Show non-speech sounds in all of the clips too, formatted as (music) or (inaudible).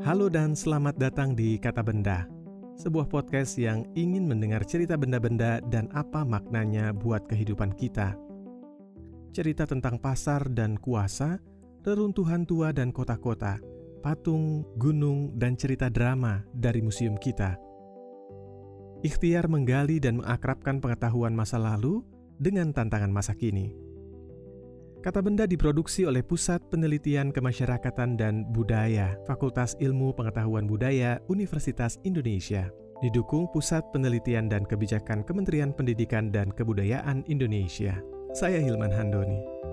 Halo dan selamat datang di Kata Benda, sebuah podcast yang ingin mendengar cerita benda-benda dan apa maknanya buat kehidupan kita. Cerita tentang pasar dan kuasa, reruntuhan tua dan kota-kota, patung, gunung, dan cerita drama dari museum kita. Ikhtiar menggali dan mengakrabkan pengetahuan masa lalu dengan tantangan masa kini. Kata benda diproduksi oleh Pusat Penelitian Kemasyarakatan dan Budaya, Fakultas Ilmu Pengetahuan Budaya, Universitas Indonesia. Didukung Pusat Penelitian dan Kebijakan Kementerian Pendidikan dan Kebudayaan Indonesia. Saya Hilman Handoni.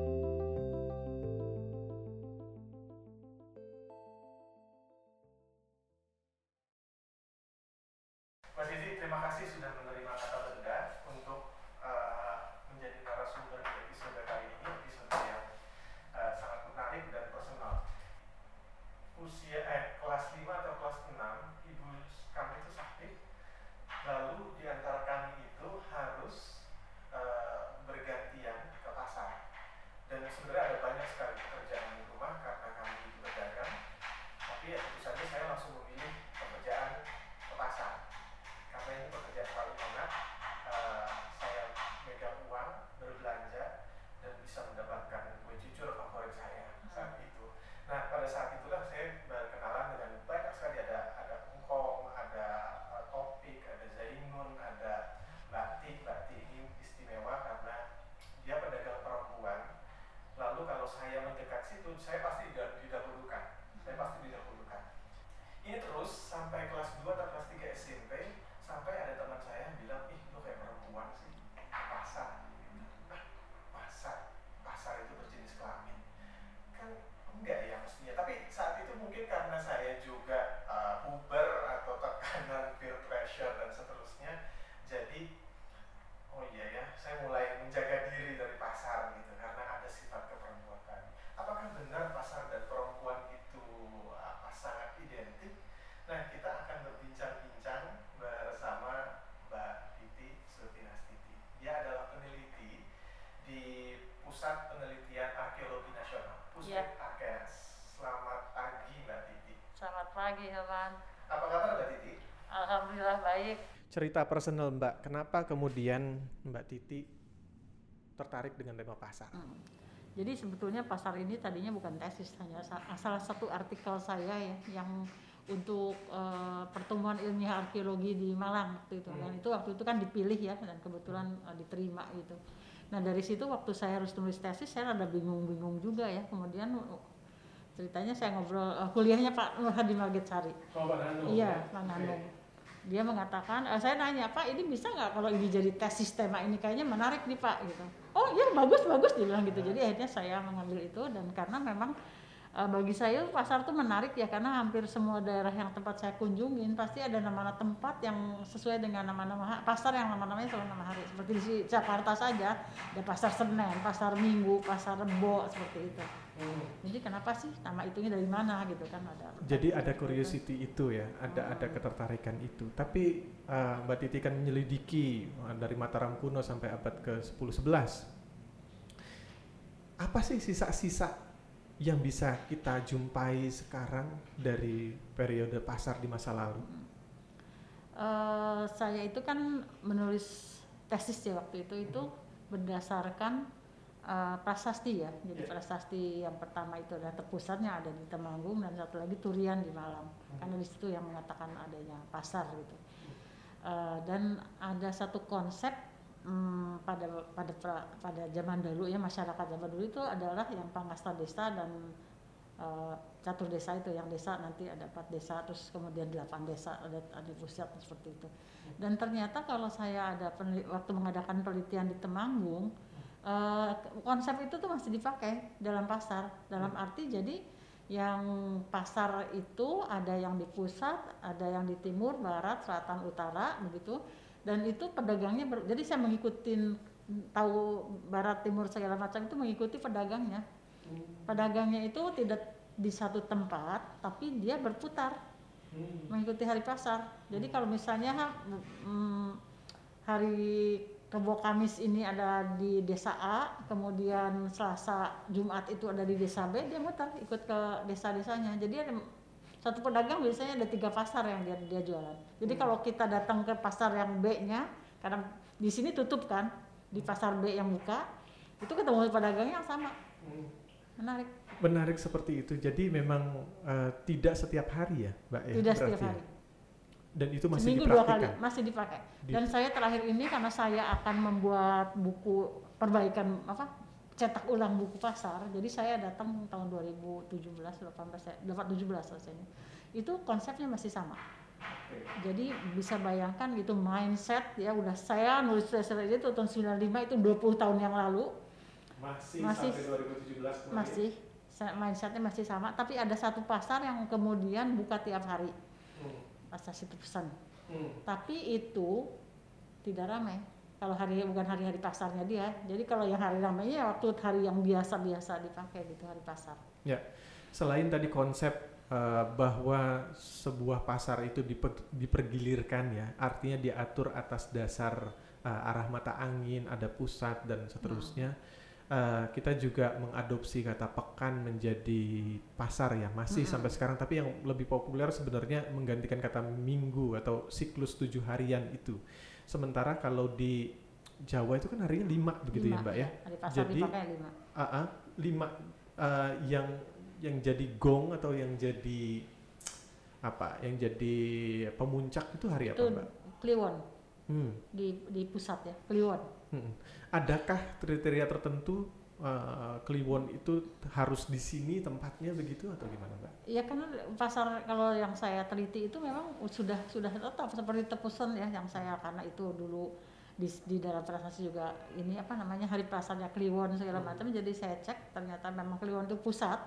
Cerita personal Mbak, kenapa kemudian Mbak Titi tertarik dengan tema pasar? Hmm. Jadi sebetulnya pasar ini tadinya bukan tesis hanya sa- salah satu artikel saya ya yang untuk eh, pertemuan ilmiah arkeologi di Malang waktu itu dan Hmm. itu waktu itu kan dipilih ya dan kebetulan eh, diterima gitu. Nah dari situ waktu saya harus tulis tesis saya rada bingung-bingung juga ya kemudian eh, ceritanya saya ngobrol eh, kuliahnya Pak Nur Hadi Margetsari. Oh, Nano. Iya, Pak Nanung. Dia mengatakan, eh, saya nanya, Pak ini bisa nggak kalau ini jadi tesis tema ini kayaknya menarik nih Pak gitu. Oh iya bagus bagus dia bilang gitu. Jadi akhirnya saya mengambil itu dan karena memang eh, bagi saya pasar tuh menarik ya karena hampir semua daerah yang tempat saya kunjungin pasti ada nama-nama tempat yang sesuai dengan nama-nama pasar yang nama-namanya selalu nama hari. Seperti di Jakarta saja ada pasar Senen, pasar Minggu, pasar Rebo seperti itu. Hmm. Jadi kenapa sih nama itunya dari mana gitu kan ada. Jadi ada curiosity itu ya, ada ada ketertarikan itu. Tapi uh, Mbak Titi kan menyelidiki uh, dari Mataram kuno sampai abad ke 10-11. Apa sih sisa-sisa yang bisa kita jumpai sekarang dari periode pasar di masa lalu? Eh, saya itu kan menulis tesis ya waktu itu itu berdasarkan eh, prasasti ya. Jadi Iya. prasasti yang pertama itu adalah terpusatnya ada di Temanggung dan satu lagi Turian di Malang. Karena di situ yang mengatakan adanya pasar gitu. Eh, dan ada satu konsep mm, pada pada pra- pada zaman dulu ya masyarakat zaman dulu itu adalah yang pangasta desa dan eh, catur desa itu yang desa nanti ada empat desa terus kemudian delapan desa ada ada pusat seperti itu dan ternyata kalau saya ada waktu mengadakan penelitian di Temanggung eh, konsep itu tuh masih dipakai dalam pasar. Dalam arti jadi yang pasar itu ada yang di pusat ada yang di timur barat selatan utara begitu. Dan itu pedagangnya ber- jadi saya mengikuti tahu barat timur segala macam itu mengikuti pedagangnya. Pedagangnya itu tidak di satu tempat tapi dia berputar Hmm. mengikuti hari pasar. Jadi kalau misalnya mm, hari Kebo Kamis ini ada di desa A, kemudian Selasa Jumat itu ada di desa B, dia muter ikut ke desa-desanya. Jadi ada satu pedagang biasanya ada tiga pasar yang dia dia jualan. Jadi Hmm. kalau kita datang ke pasar yang B-nya, karena di sini tutup kan, di pasar B yang buka, itu ketemu pedagangnya yang sama. Menarik. Menarik seperti itu. Jadi memang eh, tidak setiap hari ya, Mbak ya. Tidak setiap berarti ya? Dan itu masih Seminggu dua kali masih dipakai. Di- Dan saya terakhir ini karena saya akan membuat buku perbaikan apa cetak ulang buku pasar. Jadi saya datang tahun 2017 18 saya 17 selesainya. Itu konsepnya masih sama. Jadi bisa bayangkan gitu mindset ya udah saya nulis tulisan itu tahun 95 itu 20 tahun yang lalu Masih, Masih- sampai 2017 kemarin. masih mindsetnya masih sama tapi ada satu pasar yang kemudian buka tiap hari Hmm, pasar situ pesan hmm. tapi itu tidak ramai kalau hari bukan hari-hari pasarnya dia jadi kalau yang hari ramainya ya waktu hari yang biasa-biasa dipakai gitu hari pasar Selain tadi konsep eh, bahwa sebuah pasar itu dipe- dipergilirkan ya, artinya diatur atas dasar eh, arah mata angin, ada pusat dan seterusnya. Eh, kita juga mengadopsi kata pekan menjadi pasar ya, masih Mm-mm. sampai sekarang. Tapi yang lebih populer sebenarnya menggantikan kata minggu atau siklus tujuh harian itu. Sementara kalau di Jawa itu kan harinya lima begitu ya Lima, mbak ya? hari pasar Jadi- lima AA lima eh, yang yang jadi gong atau yang jadi apa yang jadi pemuncak itu hari apa itu mbak? Kliwon Hmm, di di pusat ya Kliwon hmm. Adakah kriteria tertentu eh, Kliwon itu harus di sini tempatnya begitu atau gimana mbak? Ya karena pasar kalau yang saya teliti itu memang sudah sudah tetap seperti tepusan ya yang saya karena itu dulu di, di dalam transaksi juga ini apa namanya hari pasarnya Kliwon segala Hmm. macam jadi saya cek ternyata memang Kliwon itu pusat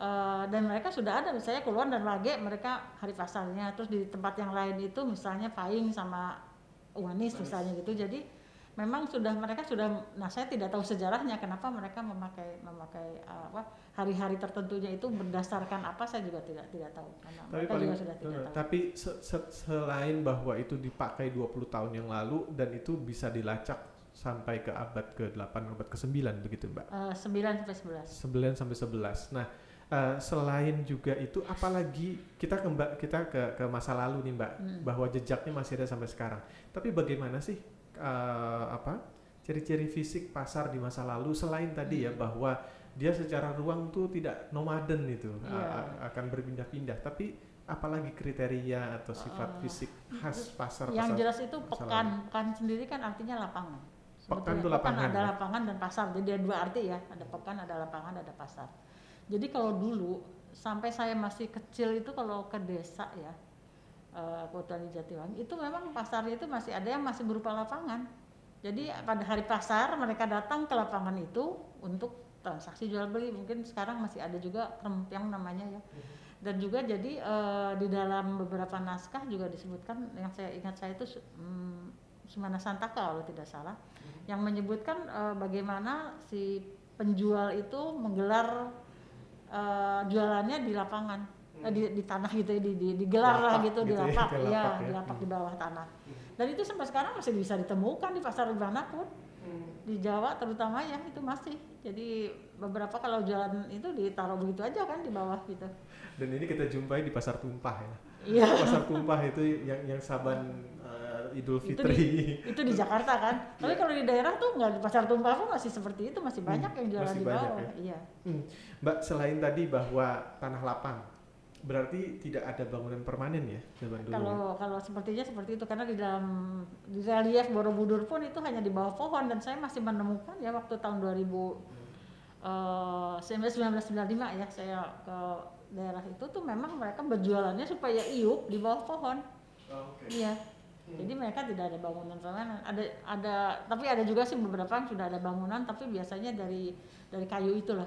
Eh, dan mereka sudah ada misalnya Kliwon dan Lage mereka hari pasarnya terus di tempat yang lain itu misalnya Paing sama Umanis. misalnya gitu jadi memang sudah mereka sudah nah saya tidak tahu sejarahnya kenapa mereka memakai memakai apa hari-hari tertentunya itu berdasarkan apa saya juga tidak tidak tahu karena Tapi mereka paling juga sudah tidak tahu. tapi se- se- selain bahwa itu dipakai 20 tahun yang lalu dan itu bisa dilacak sampai ke abad ke-8 abad ke-9 begitu mbak? Eh, 9 sampai 11. 9 sampai 11. Nah, eh, selain juga itu apalagi kita ke Mbak- kita ke ke masa lalu nih Mbak Hmm. bahwa jejaknya masih ada sampai sekarang. Tapi bagaimana sih eh, apa? ciri-ciri fisik pasar di masa lalu selain tadi ya Hmm. bahwa dia secara ruang tuh tidak nomaden itu a- akan berpindah-pindah. Tapi apalagi kriteria atau sifat Eh, fisik khas pasar yang pasar jelas itu pekan pekan sendiri kan artinya lapangan Pekan tuh lapangan, ada ya? lapangan dan pasar jadi ada dua arti ya ada pekan ada lapangan ada pasar jadi kalau dulu sampai saya masih kecil itu kalau ke desa ya eh, kota di Jatiwangi itu memang pasarnya itu masih ada yang masih berupa lapangan. Jadi pada hari pasar mereka datang ke lapangan itu untuk transaksi jual beli. Mungkin sekarang masih ada juga krempiang namanya ya. Dan juga jadi eh, di dalam beberapa naskah juga disebutkan yang saya ingat saya itu hmm, Sumana Santaka kalau tidak salah yang menyebutkan eh, bagaimana si penjual itu menggelar eh, jualannya di lapangan eh, di, di tanah gitu ya, di, di, digelar lah Lapak gitu, di gitu ya, lapak, (laughs) di iya lapak ya. di lapak di Hmm. bawah tanah dan itu sampai sekarang masih bisa ditemukan di pasar di mana pun di Jawa terutama ya itu masih jadi beberapa kalau jualan itu ditaruh begitu aja kan di bawah gitu Dan ini kita jumpai di pasar tumpah ya. iya (laughs) Pasar tumpah itu yang yang saban eh, Idul Itu Fitri. itu di Jakarta kan (laughs) tapi kalau di daerah tuh nggak di pasar tumpah pun masih seperti itu masih Hmm, banyak yang jualan masih di banyak bawah ya. iya Hmm. Mbak, selain tadi bahwa tanah lapang, berarti tidak ada bangunan permanen ya zaman dulu. kalau kalau sepertinya seperti itu karena di dalam di relief Borobudur pun itu hanya di bawah pohon dan saya masih menemukan ya waktu tahun 2000 eh 1995 ya saya ke daerah itu tuh memang mereka berjualannya supaya iup di bawah pohon Oh, Oke. iya Hmm. jadi mereka tidak ada bangunan permanen ada ada tapi ada juga sih beberapa yang sudah ada bangunan tapi biasanya dari dari kayu itulah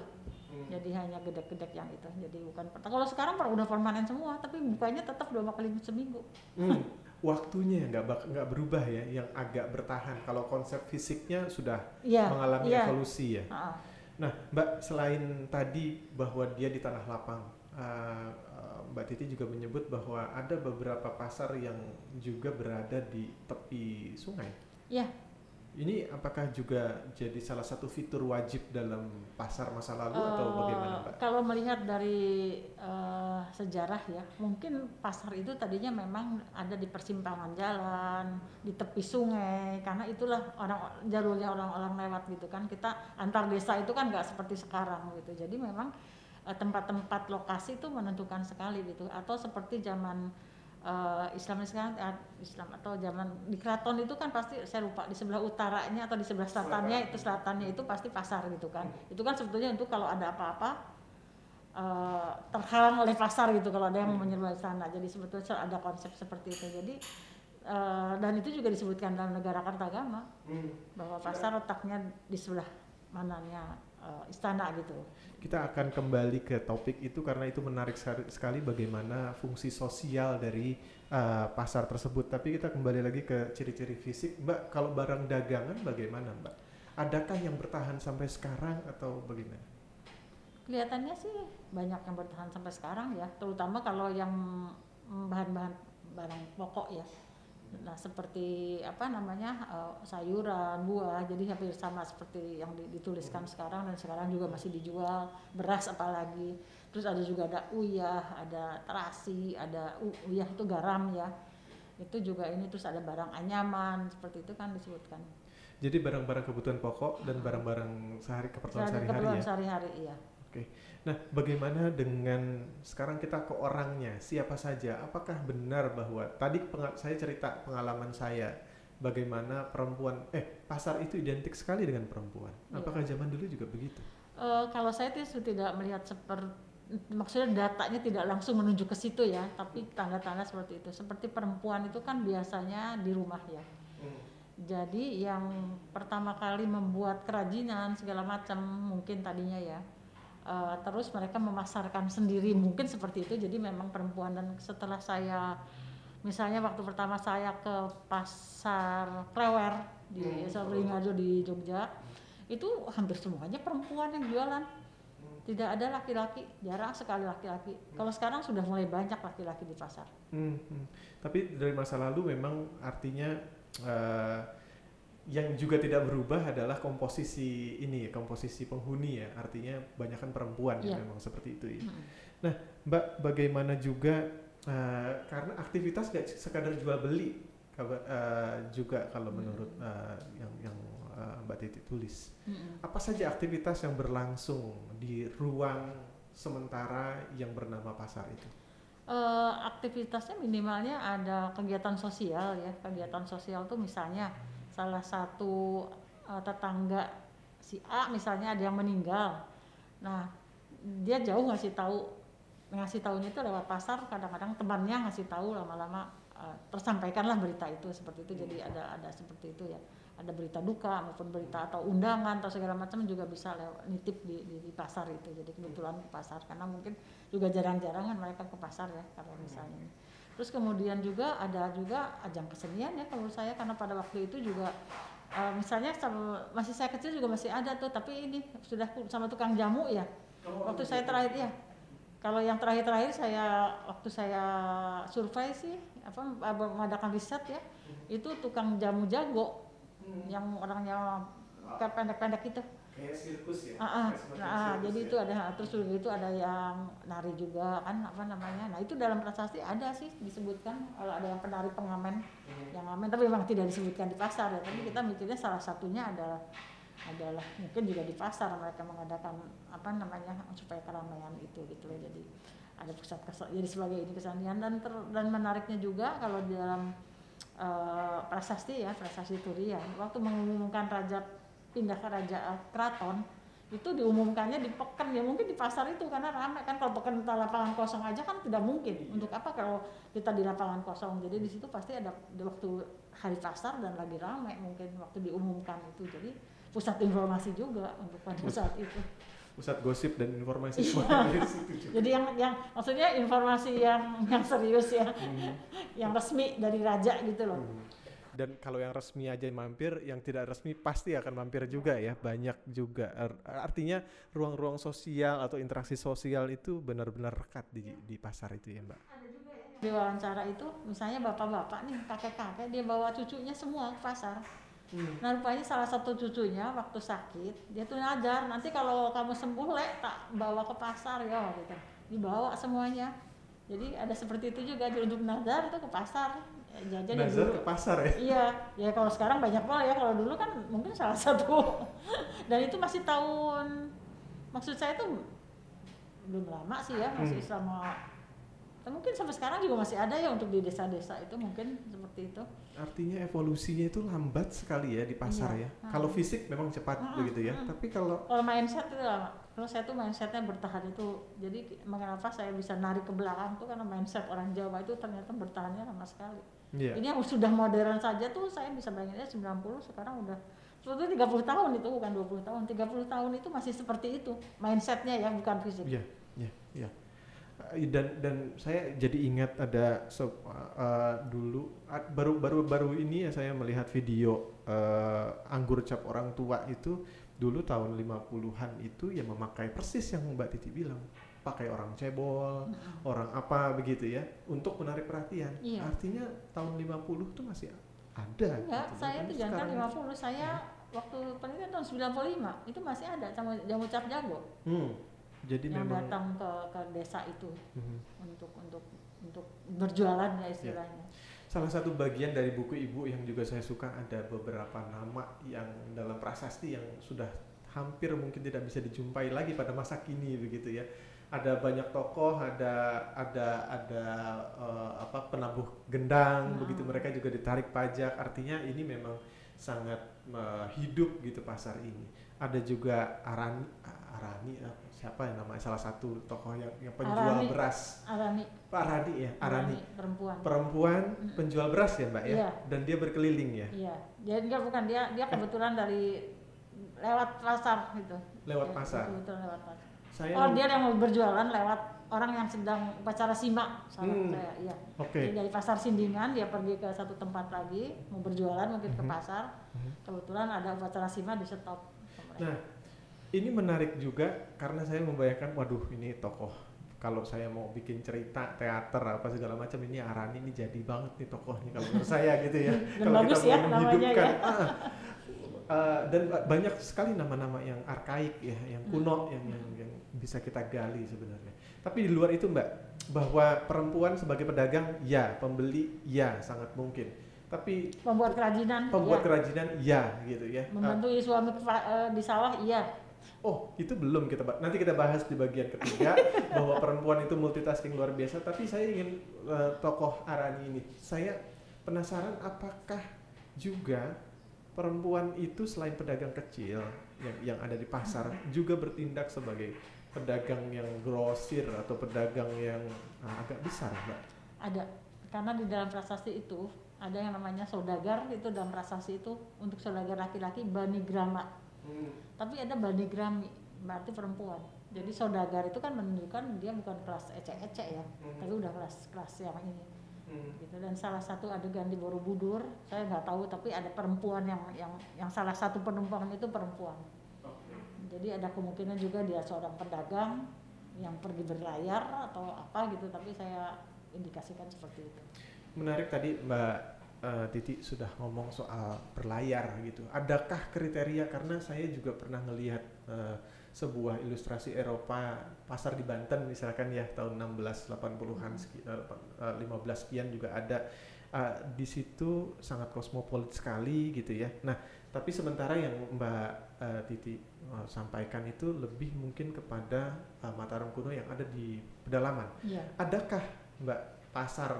Hmm. jadi hanya gedek-gedek yang itu jadi bukan kalau sekarang udah permanen semua tapi bukanya tetap dua kali seminggu Hmm. Waktunya nggak bak- nggak berubah ya, yang agak bertahan. Kalau konsep fisiknya sudah iya mengalami iya evolusi ya. Ah, Nah, Mbak, selain tadi bahwa dia di tanah lapang, uh, uh, Mbak Titi juga menyebut bahwa ada beberapa pasar yang juga berada di tepi sungai. Iya. Ini apakah juga jadi salah satu fitur wajib dalam pasar masa lalu atau Eh, bagaimana, Mbak? Kalau melihat dari eh, sejarah ya mungkin pasar itu tadinya memang ada di persimpangan jalan di tepi sungai karena itulah orang jalurnya orang-orang lewat gitu kan. Kita antar desa itu kan nggak seperti sekarang gitu. Jadi memang eh, tempat-tempat lokasi itu menentukan sekali gitu. Atau seperti zaman uh, Islam sekarang uh, Islam atau zaman di keraton itu kan pasti saya lupa di sebelah utaranya atau di sebelah selatannya itu selatannya itu pasti pasar gitu kan itu kan sebetulnya untuk kalau ada apa-apa uh, terhalang oleh pasar gitu kalau ada yang mau menyerbu sana. Jadi sebetulnya ada konsep seperti itu. Jadi uh, dan itu juga disebutkan dalam negara Kartagama hmm. bahwa pasar letaknya di sebelah mananya uh, istana gitu. Kita akan kembali ke topik itu karena itu menarik sekali bagaimana fungsi sosial dari uh, pasar tersebut. Tapi kita kembali lagi ke ciri-ciri fisik, Mbak. Kalau barang dagangan bagaimana, Mbak? Adakah yang bertahan sampai sekarang atau bagaimana? Kelihatannya sih banyak yang bertahan sampai sekarang ya, terutama kalau yang bahan-bahan barang pokok ya. Nah seperti apa namanya uh, sayuran, buah, jadi hampir sama seperti yang dituliskan sekarang dan sekarang juga masih dijual beras apalagi. Terus ada juga ada uyah, ada terasi, ada uyah itu garam ya. Itu juga ini terus ada barang anyaman seperti itu kan disebutkan. Jadi barang-barang kebutuhan pokok dan barang-barang sehari keperluan sehari-hari ya. Sehari-hari iya. Oke. Nah, bagaimana dengan sekarang kita ke orangnya? Siapa saja? Apakah benar bahwa tadi saya cerita pengalaman saya bagaimana perempuan eh pasar itu identik sekali dengan perempuan. Iya. Apakah zaman dulu juga begitu? Uh, kalau saya itu tidak melihat seperti maksudnya datanya tidak langsung menuju ke situ ya, tapi tanda-tanda seperti itu. Seperti perempuan itu kan biasanya di rumah ya. Hmm. Jadi yang pertama kali membuat kerajinan segala macam mungkin tadinya ya uh, terus mereka memasarkan sendiri. Mungkin seperti itu. Jadi memang perempuan dan setelah saya misalnya waktu pertama saya ke pasar Klewer di hmm. di Jogja itu hampir semuanya perempuan yang jualan. Tidak ada laki-laki. Jarang sekali laki-laki. Kalau sekarang sudah mulai banyak laki-laki di pasar. Hmm, hmm. tapi dari masa lalu memang artinya uh, yang juga tidak berubah adalah komposisi ini ya komposisi penghuni ya artinya banyakkan perempuan yeah. ya memang seperti itu ya. Hmm. Nah Mbak bagaimana juga uh, karena aktivitas gak sekadar jual beli uh, juga kalau hmm. menurut uh, yang yang uh, Mbak Titi tulis hmm. apa saja aktivitas yang berlangsung di ruang sementara yang bernama pasar itu? Uh, aktivitasnya minimalnya ada kegiatan sosial ya kegiatan sosial tuh misalnya salah satu uh, tetangga si A misalnya ada yang meninggal. Nah dia jauh ngasih tahu ngasih tahunya itu lewat pasar kadang-kadang temannya ngasih tahu lama-lama uh, tersampaikanlah berita itu seperti itu. Jadi ada ada seperti itu ya. Ada berita duka maupun berita atau undangan atau segala macam juga bisa lewat nitip di, di, di pasar itu. Jadi kebetulan ke pasar karena mungkin juga jarang-jarang kan mereka ke pasar ya kalau misalnya Terus kemudian juga ada juga ajang kesenian ya kalau saya karena pada waktu itu juga uh, misalnya sama, masih saya kecil juga masih ada tuh tapi ini sudah sama tukang jamu ya. Waktu saya terakhir ya. Kalau yang terakhir-terakhir saya waktu saya survei sih apa mengadakan riset ya itu tukang jamu jago hmm. yang orangnya pendek-pendek itu kayak sirkus ya? Ah, ah, nah, jadi ya? itu ada terus juga itu ada yang nari juga kan apa namanya. Nah itu dalam prasasti ada sih disebutkan kalau ada yang penari pengamen. Hmm. yang ngamen tapi memang tidak disebutkan di pasar ya. Tapi kita mikirnya salah satunya adalah adalah mungkin juga di pasar mereka mengadakan apa namanya supaya keramaian itu gitu loh. Jadi ada pusat kesel jadi sebagai ini kesenian. Dan ter, dan menariknya juga kalau di dalam uh, prasasti ya prasasti Turian. Waktu mengumumkan raja pindah ke raja keraton itu diumumkannya di pekan ya mungkin di pasar itu karena ramai kan kalau pekan lapangan kosong aja kan tidak mungkin. Untuk apa kalau kita di lapangan kosong? Jadi di situ pasti ada waktu hari pasar dan lagi ramai mungkin waktu diumumkan itu. Jadi pusat informasi juga untuk pada saat itu. pusat gosip dan informasi. Iya. (laughs) jadi yang yang maksudnya informasi yang yang serius ya. Hmm. yang resmi dari raja gitu loh. Hmm dan kalau yang resmi aja mampir yang tidak resmi pasti akan mampir juga ya banyak juga. Artinya ruang-ruang sosial atau interaksi sosial itu benar-benar rekat di di pasar itu ya mbak. Di wawancara itu misalnya bapak-bapak nih kakek-kakek dia bawa cucunya semua ke pasar. Hmm. nah rupanya salah satu cucunya waktu sakit dia tuh ngajar nanti kalau kamu sembuh lek tak bawa ke pasar ya gitu. Dibawa semuanya. Jadi ada seperti itu juga untuk nazar itu ke pasar Jajan ya dulu ke pasar ya iya ya kalau sekarang banyak pola ya kalau dulu kan mungkin salah satu (laughs) dan itu masih tahun maksud saya tuh belum lama sih ya masih Hmm. selama ya mungkin sampai sekarang juga masih ada ya untuk di desa-desa itu mungkin seperti itu artinya evolusinya itu lambat sekali ya di pasar Iya. ya Hmm. kalau fisik memang cepat Hmm, begitu ya hmm. tapi kalau kalau mindset itu lama kalau saya tuh mindsetnya bertahan itu jadi mengapa saya bisa narik ke belakang tuh karena mindset orang Jawa itu ternyata bertahannya lama sekali ya ini yang sudah modern saja tuh saya bisa bayanginnya 90 sekarang udah sebetulnya 30 tahun itu bukan 20 tahun. 30 tahun itu masih seperti itu mindsetnya ya bukan fisik. Iya, iya, iya. Eh, Dan dan saya jadi ingat ada se- eh, dulu baru baru baru ini ya saya melihat video eh, anggur cap orang tua itu dulu tahun 50-an itu ya memakai persis yang Mbak Titi bilang pakai orang cebol, Mm-mm. orang apa begitu ya untuk menarik perhatian. Iya. Artinya tahun 50 tuh masih ada. enggak gitu. saya tuh jangan sekarang- 50 saya waktu penelitian tahun 95 itu masih ada sama jamu cap jago Hmm. Jadi yang memang datang ke ke desa itu Mhm. untuk untuk untuk berjualan ya istilahnya Salah satu bagian dari buku ibu yang juga saya suka ada beberapa nama yang dalam prasasti yang sudah hampir mungkin tidak bisa dijumpai lagi pada masa kini begitu ya. Ada banyak tokoh, ada ada ada eh, apa penabuh gendang Hmm. begitu mereka juga ditarik pajak. Artinya ini memang sangat eh, hidup gitu pasar ini. Ada juga Arani Arani apa, siapa yang namanya salah satu tokoh yang, yang penjual Arani. beras. Arani Pak Arani ya, Arani perempuan perempuan Mm. penjual beras ya mbak ya Iya. dan dia berkeliling ya Iya, dia enggak bukan dia dia kebetulan dari lewat pasar gitu. lewat Ya, pasar Kebetulan lewat pasar. Saya dia yang mau berjualan lewat orang yang sedang upacara simak Hmm. saya. Iya. oke Jadi dari pasar Sindingan dia pergi ke satu tempat lagi mau berjualan mungkin ke Mhm. pasar. Mhm. Kebetulan ada upacara simak di stop. nah ini menarik juga karena saya membayangkan waduh ini tokoh kalau saya mau bikin cerita teater apa segala macam ini Arani ini jadi banget nih tokohnya kalau menurut saya gitu ya (laughs) Dan kalau bagus kita ya mau namanya menghidupkan ya. Ah. Eh, dan ba- banyak sekali nama-nama yang arkaik ya yang kuno Hmm. yang, yang yang bisa kita gali sebenarnya tapi di luar itu mbak bahwa perempuan sebagai pedagang ya pembeli ya sangat mungkin tapi Pembuat kerajinan. pembuat iya. kerajinan ya gitu ya Membantu suami fa- eh, di sawah iya. oh itu belum kita ba- nanti kita bahas di bagian ketiga (laughs) bahwa perempuan itu multitasking luar biasa tapi saya ingin eh, tokoh Arani ini saya penasaran apakah juga perempuan itu selain pedagang kecil yang yang ada di pasar juga bertindak sebagai pedagang yang grosir atau pedagang yang ah, agak besar mbak? Ada karena di dalam prasasti itu ada yang namanya saudagar itu dalam prasasti itu untuk saudagar laki-laki banigrama. Tapi ada banigrami berarti perempuan. Jadi saudagar itu kan menunjukkan dia bukan kelas ecek-ecek ya tapi udah kelas kelas yang ini gitu. Dan salah satu adegan di Borobudur saya nggak tahu tapi ada perempuan yang yang yang salah satu penumpang itu perempuan. Jadi ada kemungkinan juga dia seorang pedagang yang pergi berlayar atau apa gitu tapi saya indikasikan seperti itu. Menarik tadi Mbak eh, Titi sudah ngomong soal berlayar gitu. Adakah kriteria? Karena saya juga pernah ngelihat eh, sebuah ilustrasi Eropa pasar di Banten misalkan ya tahun 1680-an sekitar eh, 15 sekian juga ada Eh, di situ sangat kosmopolit sekali gitu ya. Nah, tapi sementara yang Mbak eh, Titi eh, sampaikan itu lebih mungkin kepada eh, Mataram kuno yang ada di pedalaman Iya. adakah Mbak pasar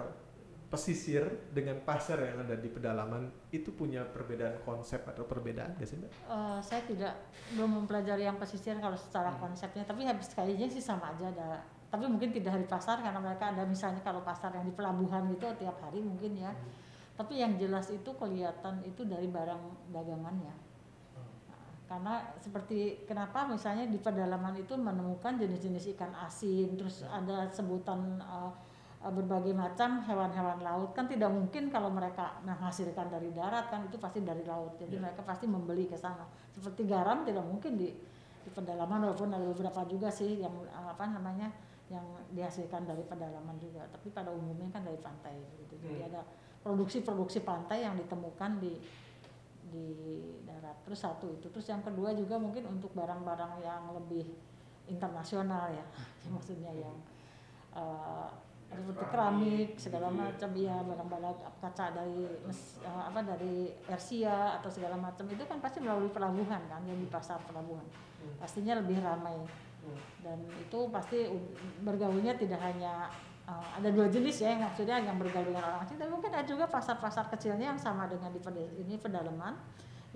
pesisir dengan pasar yang ada di pedalaman itu punya perbedaan konsep atau perbedaan gak sih Mbak? Eh, saya tidak belum mempelajari yang pesisir kalau secara Hmm. konsepnya tapi habis kayaknya sih sama aja ada tapi mungkin tidak hari pasar karena mereka ada misalnya kalau pasar yang di pelabuhan gitu tiap hari mungkin ya Hmm. tapi yang jelas itu kelihatan itu dari barang dagangannya Hmm. Nah, karena seperti kenapa misalnya di pedalaman itu menemukan jenis-jenis ikan asin terus ada sebutan eh, berbagai macam hewan-hewan laut. Kan tidak mungkin kalau mereka menghasilkan dari darat kan itu pasti dari laut. Jadi Ya. mereka pasti membeli ke sana. Seperti garam tidak mungkin di di pedalaman walaupun ada beberapa juga sih yang eh, apa namanya yang dihasilkan dari pedalaman juga. Tapi pada umumnya kan dari pantai gitu. Jadi Hmm. ada produksi-produksi pantai yang ditemukan di di darat. Terus satu itu. Terus yang kedua juga mungkin untuk barang-barang yang lebih internasional ya (laughs) maksudnya yang eh, ada seperti keramik segala macam. Ya barang-barang kaca dari mes, eh, apa dari Persia atau segala macam. Itu kan pasti melalui pelabuhan kan yang di pasar pelabuhan. Hmm. pastinya lebih ramai. Hmm. dan itu pasti bergaulnya tidak hanya uh, ada dua jenis ya yang maksudnya yang bergaul dengan orang asing tapi mungkin ada juga pasar-pasar kecilnya yang sama dengan di ini pedalaman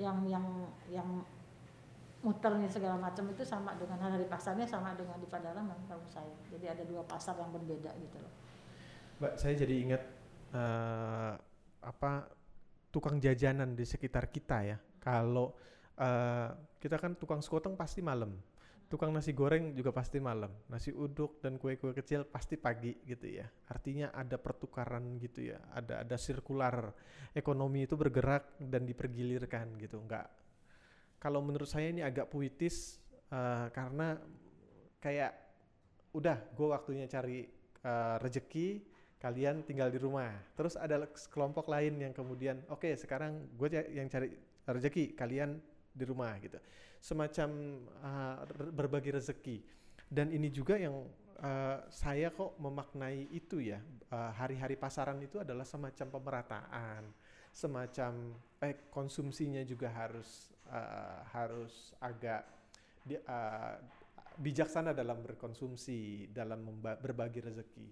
yang yang yang muternya segala macam itu sama dengan hari pasarnya sama dengan di pedalaman kalau saya. Jadi ada dua pasar yang berbeda gitu loh Mbak, saya jadi ingat eh, apa tukang jajanan di sekitar kita ya. Kalau eh, kita kan tukang sekoteng pasti malam, tukang nasi goreng juga pasti malam, nasi uduk dan kue-kue kecil pasti pagi gitu ya. Artinya ada pertukaran gitu ya, ada ada sirkular ekonomi itu bergerak dan dipergilirkan gitu. Enggak. Kalau menurut saya ini agak puitis eh, karena kayak udah gue waktunya cari eh, rezeki kalian tinggal di rumah. Terus ada kelompok lain yang kemudian, oke sekarang gue yang cari rezeki, kalian di rumah gitu. Semacam uh, berbagi rezeki. Dan ini juga yang uh, saya kok memaknai itu ya. uh, hari-hari pasaran itu adalah semacam pemerataan, semacam eh konsumsinya juga harus uh, harus agak uh, bijaksana dalam berkonsumsi, dalam berbagi rezeki.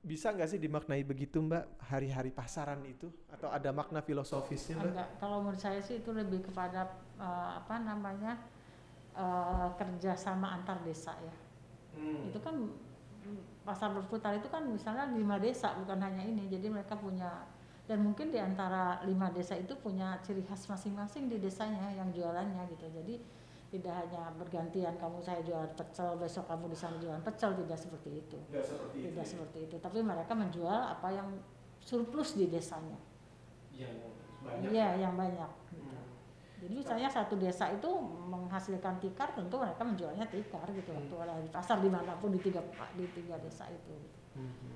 Bisa nggak sih dimaknai begitu Mbak? Hari-hari pasaran itu? Atau ada makna filosofisnya Mbak? enggak. Kalau menurut saya sih itu lebih kepada uh, apa namanya uh, kerjasama antar desa ya. Hmm. itu kan mm, pasar berputar itu kan misalnya lima desa bukan hanya ini. Jadi mereka punya dan mungkin di antara lima desa itu punya ciri khas masing-masing di desanya yang jualannya gitu. Jadi tidak hanya bergantian kamu saya jualan pecel besok kamu di sana jualan pecel tidak seperti itu Nggak seperti itu. tidak ya? seperti itu tapi mereka menjual apa yang surplus di desanya Yang banyak. iya yang banyak gitu. Hmm. jadi misalnya satu desa itu menghasilkan tikar tentu mereka menjualnya tikar gitu waktu ada di pasar di mana pun di tiga di tiga desa itu Mhm.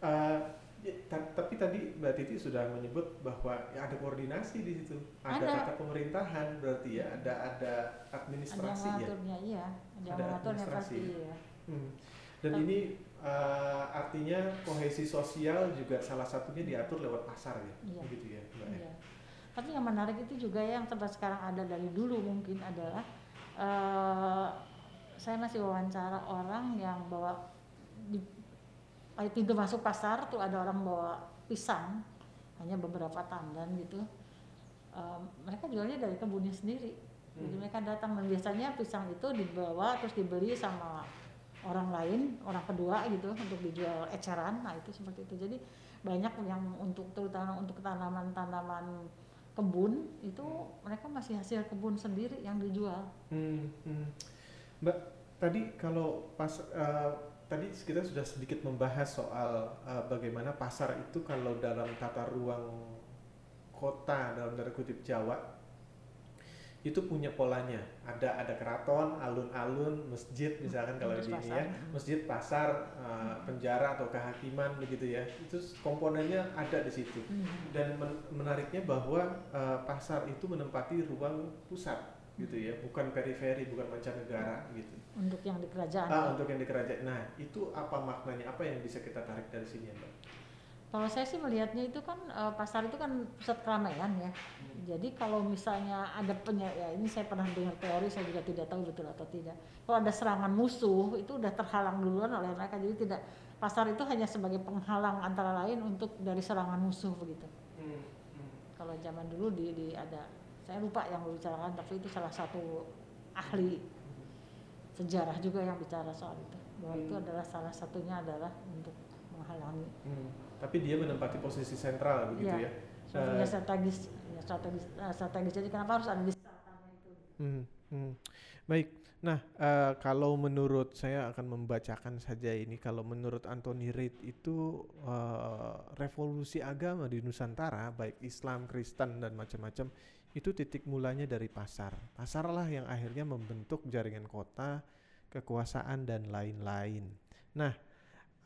Eh, ya, ta- tapi tadi Mbak Titi sudah menyebut bahwa ya ada koordinasi di situ, ada, Ada. kata pemerintahan berarti ya, ada ada ada administrasi ya. mengaturnya iya ada Ada administrasi pasti ya. iya Hmm. Dan ini eh, artinya kohesi sosial juga salah satunya diatur lewat pasar ya, Iya. begitu ya Mbak. ya? Iya. Tapi yang menarik itu juga yang sampai sekarang ada dari dulu mungkin adalah eh saya masih wawancara orang yang bawa di pintu masuk pasar tuh ada orang bawa pisang hanya beberapa tandan gitu. Eh, mereka jualnya dari kebunnya sendiri. Jadi Hmm. mereka datang dan biasanya pisang itu dibawa terus dibeli sama orang lain, orang kedua gitu untuk dijual eceran. Nah, itu seperti itu. Jadi banyak yang untuk terutama untuk tanaman-tanaman kebun itu mereka masih hasil kebun sendiri yang dijual. Hmm, hmm. Mbak, tadi kalau pas eh, tadi kita sudah sedikit membahas soal eh, bagaimana pasar itu kalau dalam tata ruang kota dalam tanda kutip Jawa itu punya polanya. Ada ada keraton, alun-alun, masjid misalkan kalau Terus di ini ya, mm. masjid, pasar, eh, penjara atau kehakiman begitu ya. Itu komponennya ada di situ. Dan men- menariknya bahwa eh, pasar itu menempati ruang pusat gitu ya, bukan periferi, bukan mancanegara gitu. Untuk yang di kerajaan. Ah, untuk yang di kerajaan. Nah, itu apa maknanya? Apa yang bisa kita tarik dari sini, ya, Mbak? Kalau saya sih melihatnya itu kan eh, pasar itu kan pusat keramaian ya. Jadi kalau misalnya ada penya ya ini saya pernah dengar teori saya juga tidak tahu betul atau tidak. Kalau ada serangan musuh itu udah terhalang duluan oleh mereka jadi tidak pasar itu hanya sebagai penghalang antara lain untuk dari serangan musuh begitu. Kalau zaman dulu di, di ada saya lupa yang membicarakan tapi itu salah satu ahli sejarah juga yang bicara soal itu bahwa itu Hmm. adalah salah satunya adalah untuk menghalangi Hmm, Tapi dia menempati posisi sentral begitu Iya. ya. Eh, strategis, ya, strategis, eh, strategis. Jadi kenapa harus ada di itu? Hmm, hmm. Baik. Nah, eh, kalau menurut saya akan membacakan saja ini. Kalau menurut Anthony Reid itu eh, revolusi agama di Nusantara, baik Islam, Kristen dan macam-macam, itu titik mulanya dari pasar. Pasarlah yang akhirnya membentuk jaringan kota, kekuasaan dan lain-lain. Nah,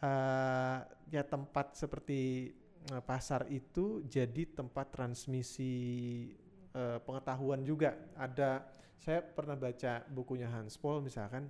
eh, ya tempat seperti eh, pasar itu jadi tempat transmisi eh, pengetahuan juga. Ada saya pernah baca bukunya Hans Paul misalkan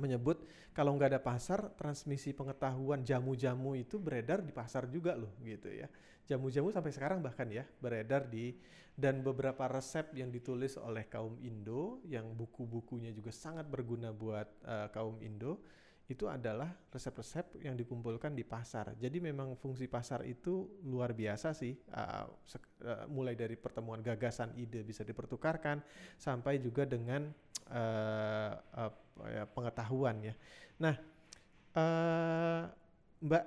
menyebut kalau nggak ada pasar transmisi pengetahuan jamu-jamu itu beredar di pasar juga loh gitu ya. Jamu-jamu sampai sekarang bahkan ya beredar di dan beberapa resep yang ditulis oleh kaum Indo yang buku-bukunya juga sangat berguna buat uh, kaum Indo itu adalah resep-resep yang dikumpulkan di pasar. Jadi memang fungsi pasar itu luar biasa sih, uh, uh, mulai dari pertemuan gagasan ide bisa dipertukarkan sampai juga dengan uh, uh, ya, pengetahuan ya. Nah, uh, Mbak,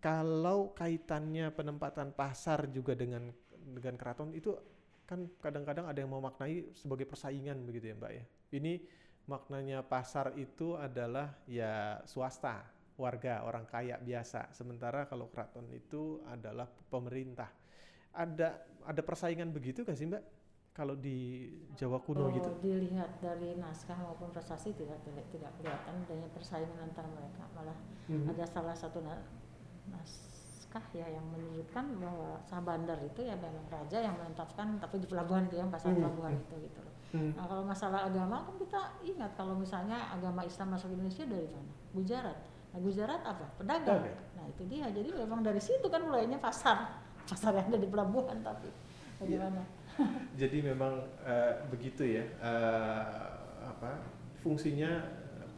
kalau kaitannya penempatan pasar juga dengan dengan keraton itu kan kadang-kadang ada yang memaknai sebagai persaingan begitu ya Mbak ya. Ini maknanya pasar itu adalah ya swasta, warga, orang kaya biasa. Sementara kalau keraton itu adalah pemerintah. Ada ada persaingan begitu gak sih Mbak? Kalau di Jawa kuno oh, gitu. Dilihat dari naskah maupun prestasi tidak tidak kelihatan adanya persaingan antara mereka. Malah hmm. ada salah satu naskah ya yang menyebutkan bahwa Sabandar itu ya memang raja yang menetapkan tapi di pelabuhan itu yang pasar hmm. pelabuhan itu gitu. Hmm. Nah kalau masalah agama kan kita ingat kalau misalnya agama Islam masuk Indonesia dari mana? Gujarat. Nah Gujarat apa? Pedagang. Okay. Nah itu dia. Jadi memang dari situ kan mulainya pasar. Pasar yang ada di pelabuhan tapi bagaimana? Yeah. Jadi memang uh, begitu ya. Uh, apa fungsinya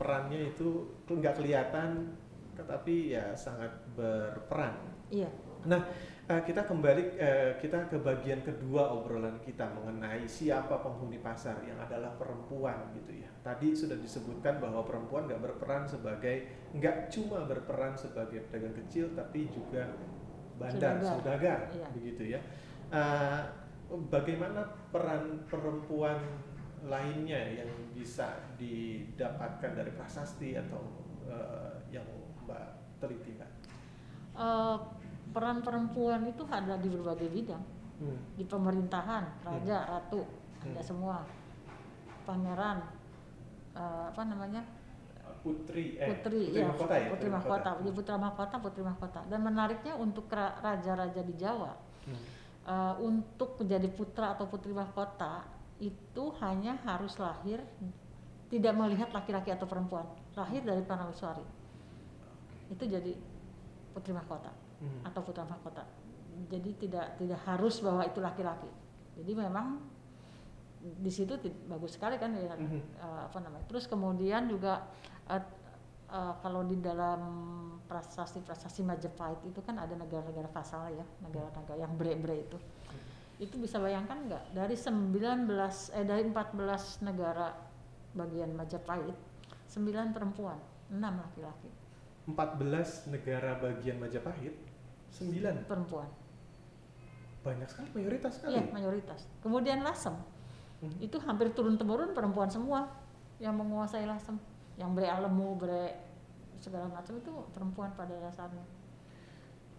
perannya itu nggak kelihatan, tetapi ya sangat berperan. Iya. Nah uh, kita kembali uh, kita ke bagian kedua obrolan kita mengenai siapa penghuni pasar yang adalah perempuan gitu ya. Tadi sudah disebutkan bahwa perempuan nggak berperan sebagai nggak cuma berperan sebagai pedagang kecil tapi juga bandar, saudagar, iya. begitu ya. Uh, bagaimana peran perempuan lainnya yang bisa didapatkan dari prasasti atau uh, yang mbak teliti mbak? Uh, peran perempuan itu ada di berbagai bidang. Hmm. di pemerintahan raja hmm. ratu hmm. ada semua. Pangeran uh, apa namanya? Putri eh, putri, putri ya mahkota ya putri mahkota putri putra mahkota putri mahkota. Dan menariknya untuk raja-raja di Jawa. Hmm. uh, untuk menjadi putra atau putri mahkota itu hanya harus lahir tidak melihat laki-laki atau perempuan. Lahir dari prameswari itu jadi putri mahkota hmm. atau putra mahkota. Jadi tidak tidak harus bahwa itu laki-laki. Jadi memang di situ bagus sekali kan ya hmm. uh, apa namanya. Terus kemudian juga uh, uh, kalau di dalam prasasti-prasasti Majapahit itu kan ada negara-negara vasal ya, negara-negara yang bre-bre itu. Hmm. Itu bisa bayangkan nggak dari 19 eh dari 14 negara bagian Majapahit, 9 perempuan, 6 laki-laki. 14 negara bagian Majapahit Sembilan. Perempuan. Banyak sekali, mayoritas sekali. Iya, mayoritas. Kemudian Lasem. Hmm. Itu hampir turun-temurun perempuan semua yang menguasai Lasem. Yang bre alemu, bre segala macam itu perempuan pada dasarnya.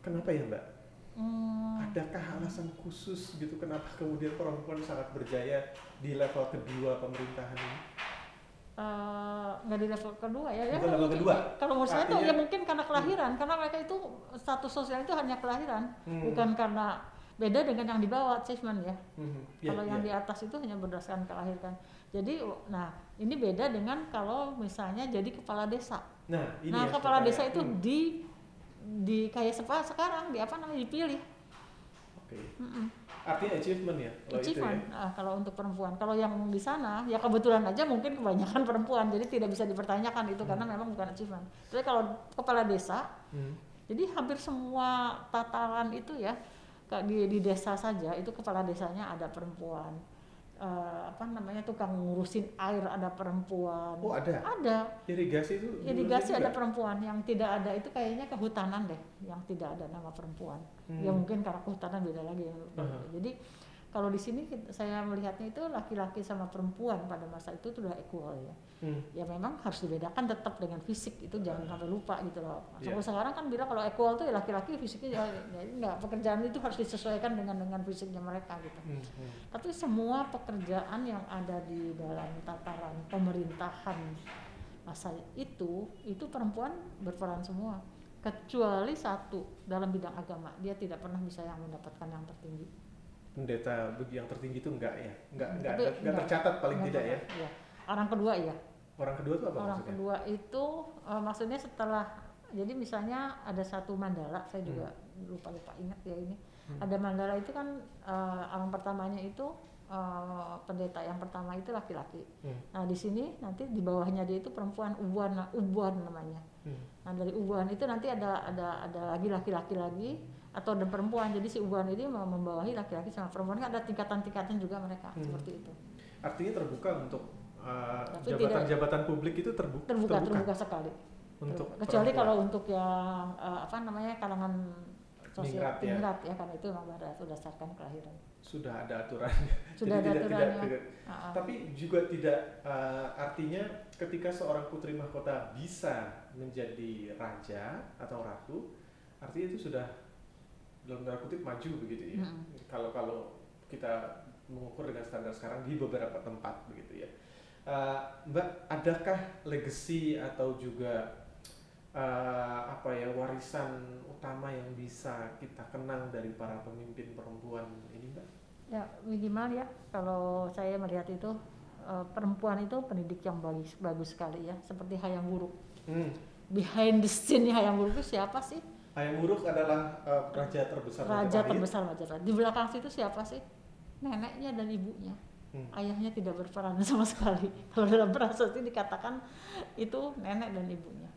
Kenapa ya Mbak? Hmm. Adakah alasan khusus gitu kenapa kemudian perempuan sangat berjaya di level kedua pemerintahan ini? Eh, nggak uh, di level kedua ya, ya level mungkin, kedua. Kalau menurut saya itu ya mungkin karena kelahiran, karena mereka itu status sosial itu hanya kelahiran, hmm. bukan karena beda dengan yang di bawah achievement ya. Hmm. Yeah, kalau yeah. yang di atas itu hanya berdasarkan kelahiran. Jadi, nah ini beda dengan kalau misalnya jadi kepala desa. Nah, ini nah ya, kepala desa itu hmm. di di kayak sekarang di apa namanya dipilih. Oke. Okay. Mm -mm. Artinya achievement ya? Kalau achievement. Itu ya? Nah, kalau untuk perempuan. Kalau yang di sana ya kebetulan aja mungkin kebanyakan (laughs) perempuan, jadi tidak bisa dipertanyakan itu hmm. karena memang bukan achievement. Tapi kalau kepala desa, hmm. jadi hampir semua tataran itu ya di, di desa saja itu kepala desanya ada perempuan uh, apa namanya tukang ngurusin air ada perempuan. Oh ada. Ada. Irigasi itu. Irigasi ada perempuan. Yang tidak ada itu kayaknya kehutanan deh, yang tidak ada nama perempuan. Hmm. Ya mungkin karena kehutanan beda lagi. Uh -huh. Jadi kalau di sini saya melihatnya itu laki-laki sama perempuan pada masa itu sudah equal ya. Hmm. Ya memang harus dibedakan tetap dengan fisik itu jangan sampai lupa gitu loh. Yeah. sekarang kan bilang kalau equal tuh ya laki-laki fisiknya ya, ya enggak pekerjaan itu harus disesuaikan dengan dengan fisiknya mereka gitu. Hmm. Hmm. Tapi semua pekerjaan yang ada di dalam tataran pemerintahan masa itu itu perempuan berperan semua kecuali satu dalam bidang agama dia tidak pernah bisa yang mendapatkan yang tertinggi pendeta yang tertinggi itu enggak ya enggak enggak, enggak, enggak tercatat paling enggak, tidak ya. ya orang kedua ya Orang kedua itu apa orang maksudnya? kedua itu eh, maksudnya setelah jadi misalnya ada satu mandala saya juga lupa lupa ingat ya ini Hmm. ada mandala itu kan eh, orang pertamanya itu eh, pendeta yang pertama itu laki-laki Hmm. nah di sini nanti di bawahnya dia itu perempuan ubuan ubuan namanya Hmm. nah dari ubuan itu nanti ada ada ada lagi laki-laki lagi atau ada perempuan jadi si ubuan ini mau membawahi laki-laki sama perempuan kan ada tingkatan-tingkatan juga mereka Hmm. seperti itu Artinya terbuka untuk uh, jabatan-jabatan publik itu terbu- terbuka terbuka sekali untuk Terbuka. kecuali perempuan. kalau untuk yang eh, apa namanya kalangan sosial Ningrat ya. tingkat ya. karena itu memang berdasarkan kelahiran sudah ada aturannya. (laughs) sudah Jadi ada tidak, aturannya tidak- Ah, ah. tapi juga tidak uh, artinya ketika seorang putri mahkota bisa menjadi raja atau ratu, artinya itu sudah dalam tanda kutip maju begitu ya. Mm-mm. Kalau kalau kita mengukur dengan standar sekarang di beberapa tempat begitu ya. Uh, Mbak, adakah legacy atau juga uh, apa ya warisan utama yang bisa kita kenang dari para pemimpin perempuan ini, Mbak? ya minimal ya kalau saya melihat itu eh, perempuan itu pendidik yang bagus bagus sekali ya seperti Hayam Wuruk Hmm. behind the scene Hayam Wuruk itu siapa sih Hayam Wuruk adalah uh, raja terbesar raja Majapahit. terbesar Majapahit di belakang situ siapa sih neneknya dan ibunya Hmm. ayahnya tidak berperan (laughs) sama sekali kalau dalam prasasti dikatakan itu nenek dan ibunya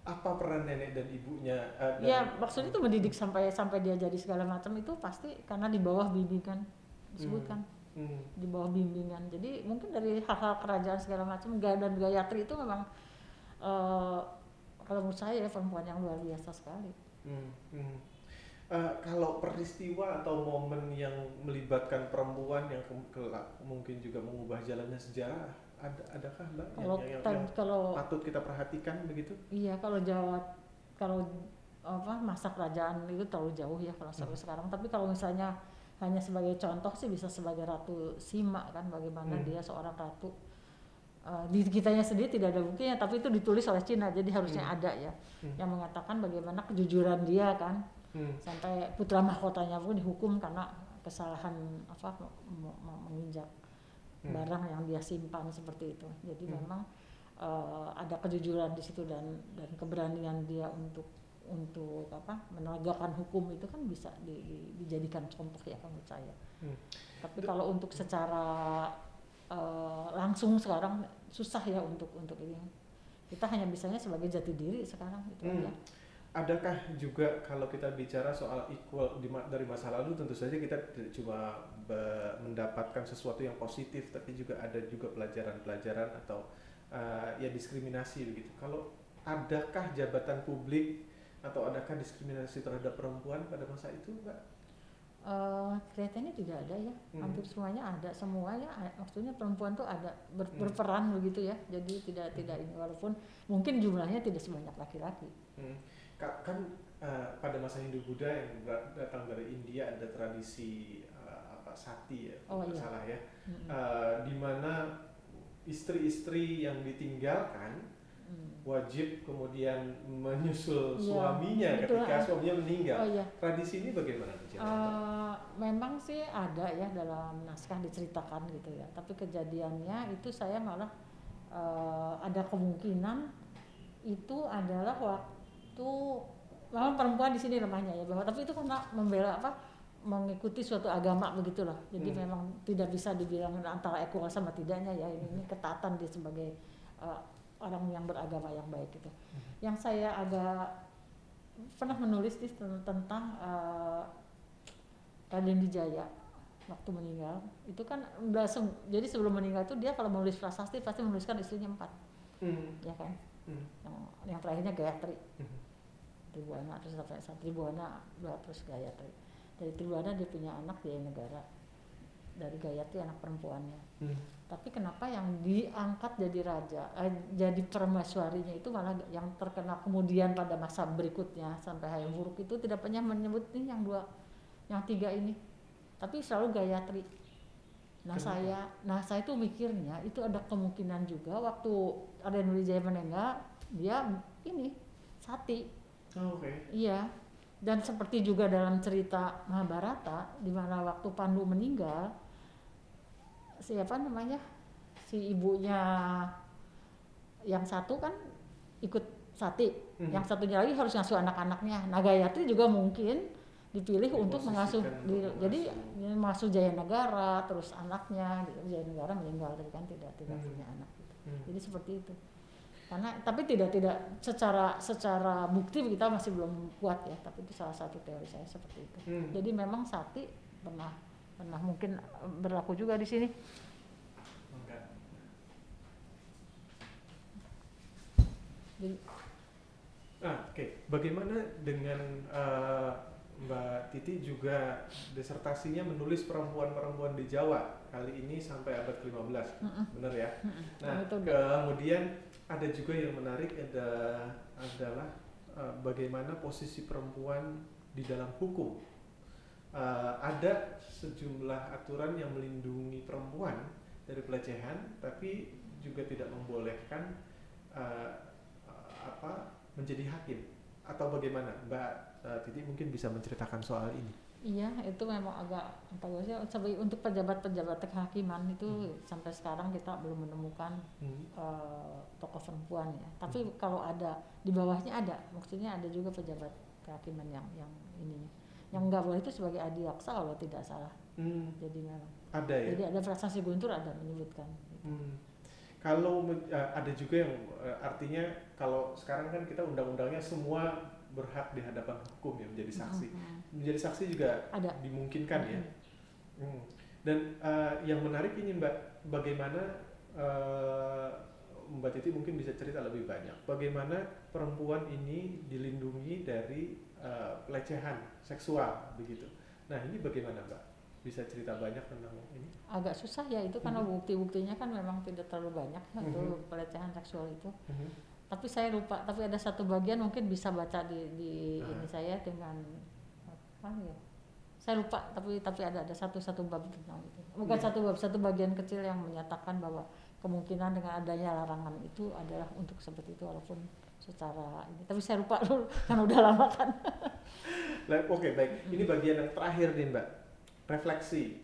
Apa peran nenek dan ibunya? uh, dan- ya maksudnya itu mendidik sampai sampai dia jadi segala macam itu pasti karena di bawah bimbingan disebutkan Hmm. di bawah bimbingan jadi mungkin dari hal-hal kerajaan segala macam Ga- dan Gayatri itu memang eh, kalau menurut saya ya, perempuan yang luar biasa sekali Hmm, hmm. Eh, kalau peristiwa atau momen yang melibatkan perempuan yang ke- kelak mungkin juga mengubah jalannya sejarah, ada adakah mbak yang, kalau yang, yang, yang kalau patut kita perhatikan begitu? iya kalau Jawa kalau apa masa kerajaan itu terlalu jauh ya kalau sampai sekarang tapi kalau misalnya hanya sebagai contoh sih bisa sebagai ratu Sima kan bagaimana Hmm. dia seorang ratu Eh, di kitanya sendiri tidak ada buktinya tapi itu ditulis oleh Cina jadi harusnya Hmm. ada ya Hmm. yang mengatakan bagaimana kejujuran dia kan Hmm. sampai putra mahkotanya pun dihukum karena kesalahan apa me- me- menginjak Hmm. barang yang dia simpan seperti itu jadi Hmm. memang eh, ada kejujuran di situ dan dan keberanian dia untuk untuk apa menegakkan hukum itu kan bisa di- di- dijadikan contoh ya menurut saya Hmm. tapi kalau untuk secara eh, langsung sekarang susah ya untuk untuk ini kita hanya bisanya sebagai jati diri sekarang itu Hmm. aja Adakah juga kalau kita bicara soal equal di dari masa lalu tentu saja kita tidak cuma be- mendapatkan sesuatu yang positif tapi juga ada juga pelajaran-pelajaran atau uh, ya diskriminasi begitu. Kalau adakah jabatan publik atau adakah diskriminasi terhadap perempuan pada masa itu, Mbak? Eh, kelihatannya tidak ada ya, Hmm. hampir semuanya ada, semuanya maksudnya perempuan tuh ada ber- Hmm. berperan begitu ya, jadi tidak tidak ini walaupun mungkin jumlahnya tidak sebanyak laki-laki. Hmm. Ka- Kan uh, pada masa Hindu Buddha yang datang dari India ada tradisi uh, apa sati ya, Oh, iya. salah ya. Mm-mm. Uh, di mana istri-istri yang ditinggalkan Hmm. wajib kemudian menyusul Iya, suaminya betul, ketika ah. suaminya meninggal. Oh iya, Tradisi ini bagaimana? Eh, memang sih ada ya dalam naskah diceritakan gitu ya, tapi kejadiannya itu saya malah eh, ada kemungkinan itu adalah waktu memang perempuan di sini lemahnya ya bahwa tapi itu karena membela apa mengikuti suatu agama begitulah jadi Hmm. memang tidak bisa dibilang antara equal sama tidaknya ya ini, ini ketatan dia sebagai eh, orang yang beragama yang baik gitu. Yang saya agak pernah menulis di ten- tentang eh, Raden Wijaya waktu meninggal. Itu kan se- jadi sebelum meninggal itu dia kalau menulis prasasti pasti menuliskan istrinya empat. Hmm. ya kan? Hmm. yang yang terakhirnya Gayatri. Hmm. Tribuana terus sampai saat Tribuana dua terus Gayatri. Dari Tribuana dia punya anak dia negara dari Gayatri anak perempuannya Hmm. tapi kenapa yang diangkat jadi raja eh, jadi permaiswarinya itu malah yang terkenal kemudian pada masa berikutnya sampai Hayam Wuruk itu tidak pernah menyebut nih yang dua yang tiga ini tapi selalu Gayatri nah Kenapa? saya nah saya tuh mikirnya itu ada kemungkinan juga waktu Raden Wijaya meninggal dia ini sati Oh, Oke. Iya. Dan seperti juga dalam cerita Mahabharata di mana waktu Pandu meninggal siapa namanya? Si ibunya yang satu kan ikut sati, Mhm. yang satunya lagi harus ngasuh anak-anaknya. Gayatri juga mungkin dipilih untuk mengasuh, di- jadi ya, masuk Jaya Negara, terus anaknya, gitu. Jaya Negara meninggal tapi kan tidak tidak Hmm. punya anak. Gitu. Hmm. Jadi seperti itu. Karena tapi tidak tidak secara secara bukti kita masih belum kuat ya, tapi itu salah satu teori saya seperti itu. Hmm. Jadi memang sati pernah pernah mungkin eh, berlaku juga di sini. Jadi Ah, oke. Bagaimana dengan eh, Mbak Titi juga disertasinya menulis perempuan-perempuan di Jawa kali ini sampai abad ke-15, Mm-mm. benar ya? Mm-mm. Nah, itu kemudian ada juga yang menarik ada adalah eh, bagaimana posisi perempuan di dalam hukum. Eh, ada sejumlah aturan yang melindungi perempuan dari pelecehan, tapi juga tidak membolehkan eh, apa menjadi hakim atau bagaimana, Mbak eh, Titi mungkin bisa menceritakan soal ini. Iya, itu memang agak apa ya untuk pejabat-pejabat kehakiman itu Hmm. sampai sekarang kita belum menemukan Hmm. eh, tokoh perempuan ya. Tapi kalau ada di bawahnya ada, maksudnya ada juga pejabat kehakiman yang yang ininya. Yang nggak boleh itu sebagai adiaksa kalau tidak salah. Hmm, Jadi memang. ada ya. Jadi ada prasasti Guntur ada menyebutkan. Hmm. Kalau eh, ada juga yang eh, artinya kalau sekarang kan kita undang-undangnya semua berhak di hadapan hukum ya menjadi saksi. Mm-mm. Menjadi saksi juga Ada. dimungkinkan ya. Hmm. Dan eh, yang menarik ini Mbak, bagaimana eh, Mbak Titi mungkin bisa cerita lebih banyak. Bagaimana perempuan ini dilindungi dari eh, pelecehan seksual begitu. Nah ini bagaimana Mbak? Bisa cerita banyak tentang ini? Agak susah ya itu karena Mhm. bukti-buktinya kan memang tidak terlalu banyak ya, Mhm. untuk pelecehan seksual itu. Mhm. tapi saya lupa tapi ada satu bagian mungkin bisa baca di, di Ah. ini saya dengan apa ya saya lupa tapi tapi ada ada satu satu bab tentang itu bukan Iya. satu bab satu bagian kecil yang menyatakan bahwa kemungkinan dengan adanya larangan itu adalah untuk seperti itu walaupun secara ini. Tapi saya lupa kan udah lama kan. (laughs) Oke baik, ini bagian yang terakhir nih Mbak. Refleksi.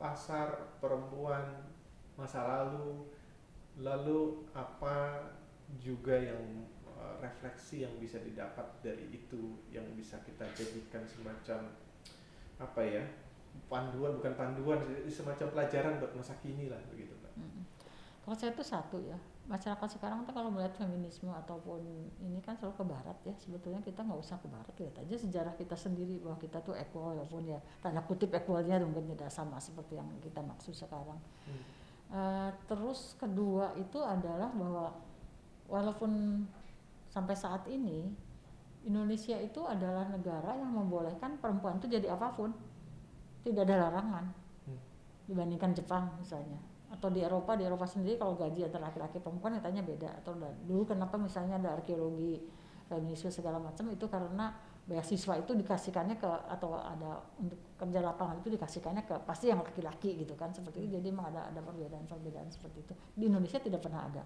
Pasar perempuan masa lalu, lalu apa juga yang eh, refleksi yang bisa didapat dari itu yang bisa kita jadikan semacam apa ya panduan bukan panduan semacam pelajaran buat masa kini lah begitu Mbak. Mm. kalau saya itu satu ya masyarakat sekarang tuh kalau melihat feminisme ataupun ini kan selalu ke barat ya sebetulnya kita nggak usah ke barat lihat aja sejarah kita sendiri bahwa kita tuh equal walaupun ya tanda kutip equalnya mungkin tidak sama seperti yang kita maksud sekarang Hmm. Eh, terus kedua itu adalah bahwa walaupun sampai saat ini Indonesia itu adalah negara yang membolehkan perempuan itu jadi apa pun tidak ada larangan Hmm. dibandingkan Jepang misalnya atau di Eropa di Eropa sendiri kalau gaji antara laki-laki perempuan katanya beda. Atau dulu kenapa misalnya ada arkeologi feminisme segala macam itu karena beasiswa itu dikasihkannya ke atau ada untuk kerja lapangan itu dikasihkannya ke pasti yang laki-laki gitu kan seperti itu. Jadi memang ada ada perbedaan-perbedaan seperti itu. Di Indonesia tidak pernah ada.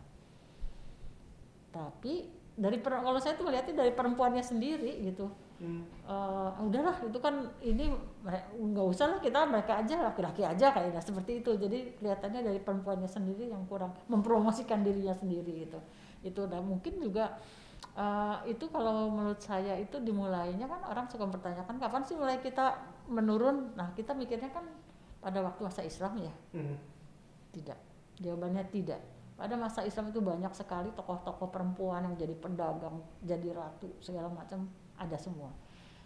Tapi dari kalau saya tuh melihatnya dari perempuannya sendiri gitu Hmm. Eh, udahlah itu kan ini nggak usah lah kita mereka aja laki-laki aja kayaknya seperti itu. Jadi kelihatannya dari perempuannya sendiri yang kurang (laughs) mempromosikan dirinya sendiri gitu. Itu dan mungkin juga eh, itu kalau menurut saya itu dimulainya kan orang suka mempertanyakan kapan sih mulai kita menurun? Nah kita mikirnya kan pada waktu masa Islam ya? Hmm. tidak. Jawabannya tidak. Pada masa Islam itu banyak sekali tokoh-tokoh perempuan yang jadi pedagang jadi ratu segala macam ada semua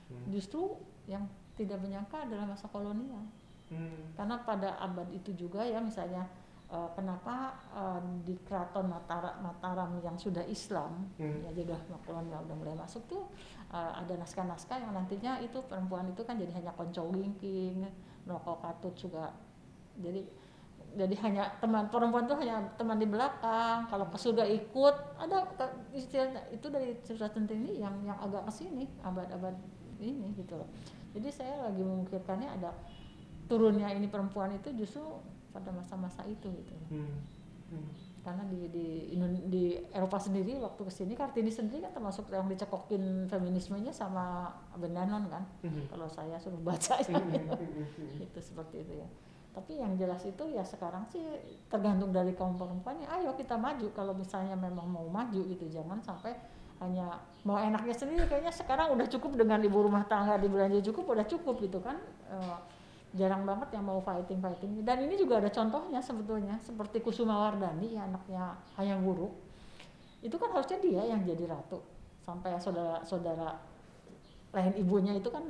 Hmm. justru yang tidak menyangka adalah masa kolonial Hmm. karena pada abad itu juga ya misalnya eh, kenapa eh, di keraton Matara, Mataram yang sudah Islam Hmm. ya jadi udah kolonial udah mulai masuk tuh eh, ada naskah-naskah yang nantinya itu perempuan itu kan jadi hanya konco wingking merokok katut juga jadi jadi hanya teman perempuan tuh hanya teman di belakang kalau ke surga ikut ada istilah itu dari cerita centini yang yang agak ke sini abad-abad ini gitu loh jadi saya lagi memikirkannya ada turunnya ini perempuan itu justru pada masa-masa itu gitu loh. Hmm. Hmm. karena di di di Eropa sendiri waktu ke sini Kartini sendiri kan termasuk yang dicekokin feminismenya sama Abendanon kan Hmm. kalau saya suruh baca Hmm. (laughs) Hmm. Hmm. Hmm. itu seperti itu ya tapi yang jelas itu ya sekarang sih tergantung dari kaum perempuannya. Ayo kita maju. Kalau misalnya memang mau maju gitu jangan sampai hanya mau enaknya sendiri. Kayaknya sekarang udah cukup dengan ibu rumah tangga di belanja cukup udah cukup gitu kan. Eh, jarang banget yang mau fighting fighting dan ini juga ada contohnya sebetulnya. Seperti Kusuma Wardani anaknya Hayang Wuruk itu kan harusnya dia yang jadi ratu. Sampai saudara saudara lain ibunya itu kan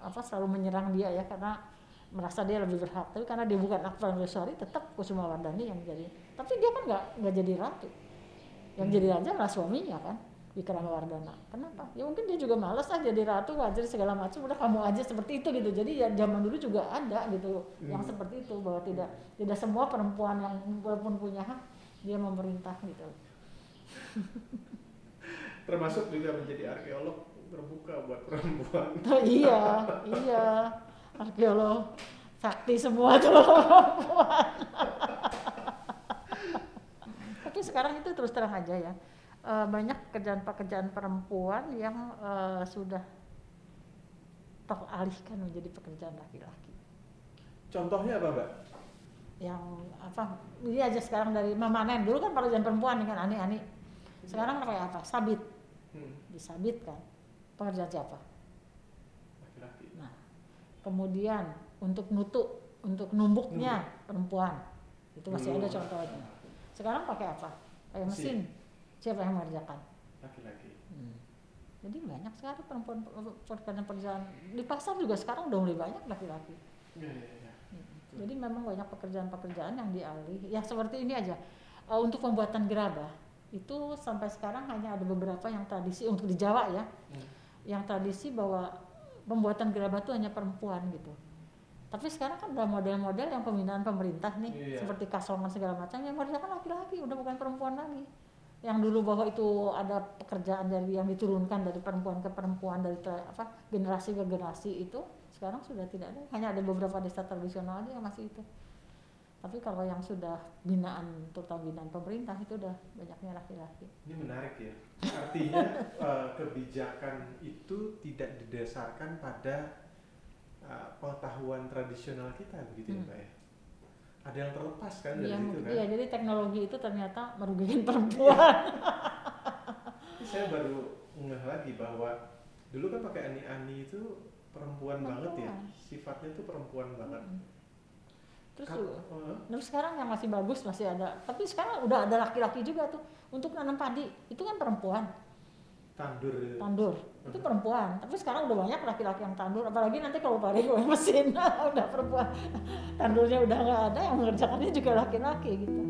apa selalu menyerang dia ya. Karena merasa dia lebih berhak tapi karena dia bukan Akbar Leswari tetap Kusuma Wardani yang jadi tapi dia kan nggak nggak jadi ratu yang Hmm. jadi raja malah suaminya kan Wikrama Wardana kenapa ya mungkin dia juga males ah jadi ratu wajar segala macam udah kamu aja seperti itu gitu jadi ya zaman dulu juga ada gitu yang Hmm. seperti itu bahwa tidak tidak semua perempuan yang walaupun punya hak dia memerintah gitu (laughs) Termasuk juga menjadi arkeolog terbuka buat perempuan. Oh, iya, (laughs) iya. Arkeolog sakti semua tuh. (laughs) Tapi sekarang itu terus terang aja ya. eh, banyak pekerjaan-pekerjaan perempuan yang eh, sudah teralihkan menjadi pekerjaan laki-laki. Contohnya apa, Mbak? Yang apa? Ini aja sekarang dari memanen dulu kan pekerjaan perempuan kan ani-ani. Sekarang kayak apa? Sabit, Hmm, disabit kan. Pekerjaan siapa? Kemudian untuk nutuk, untuk numbuknya perempuan, itu masih ada Dulu. contohnya. Sekarang pakai apa? Pakai mesin. Siapa yang mengerjakan? Laki-laki. Hmm. Jadi banyak sekali perempuan pekerjaan-pekerjaan di pasar juga sekarang udah mulai banyak laki-laki. Iya, iya. Hmm. Jadi memang banyak pekerjaan-pekerjaan yang dialih. Ya seperti ini aja. Eh, untuk pembuatan gerabah itu sampai sekarang hanya ada beberapa yang tradisi untuk di Jawa ya, Hmm. yang tradisi bahwa pembuatan gerabah itu hanya perempuan gitu. Tapi sekarang kan udah model-model yang pembinaan pemerintah nih, Iya. seperti kasongan segala macam yang mengerjakan laki-laki, udah bukan perempuan lagi. Yang dulu bahwa itu ada pekerjaan dari yang diturunkan dari perempuan ke perempuan dari tra- apa generasi ke generasi itu sekarang sudah tidak ada. Hanya ada beberapa desa tradisional aja yang masih itu. Tapi kalau yang sudah binaan, terutama binaan pemerintah itu udah banyaknya laki-laki. Ini menarik ya. Artinya (laughs) eh, kebijakan itu tidak didasarkan pada eh, pengetahuan tradisional kita begitu ya, Hmm. Mbak ya. Ada yang terlepas kan dari Iya, situ kan. iya, jadi teknologi itu ternyata merugikan (laughs) perempuan. Saya baru ngeh lagi bahwa dulu kan pakai ani-ani itu perempuan, banget ya. Perempuan. Sifatnya tuh perempuan banget. Mm. Terus eh, Terus sekarang yang masih bagus masih ada, tapi sekarang udah ada laki-laki juga tuh. Untuk nanam padi itu kan perempuan. Tandur. Tandur. Itu Mhm. perempuan. Tapi sekarang udah banyak laki-laki yang tandur, apalagi nanti kalau padi gue (laughs) mesin (laughs) udah perempuan. Tandurnya udah nggak ada yang mengerjakannya juga laki-laki gitu.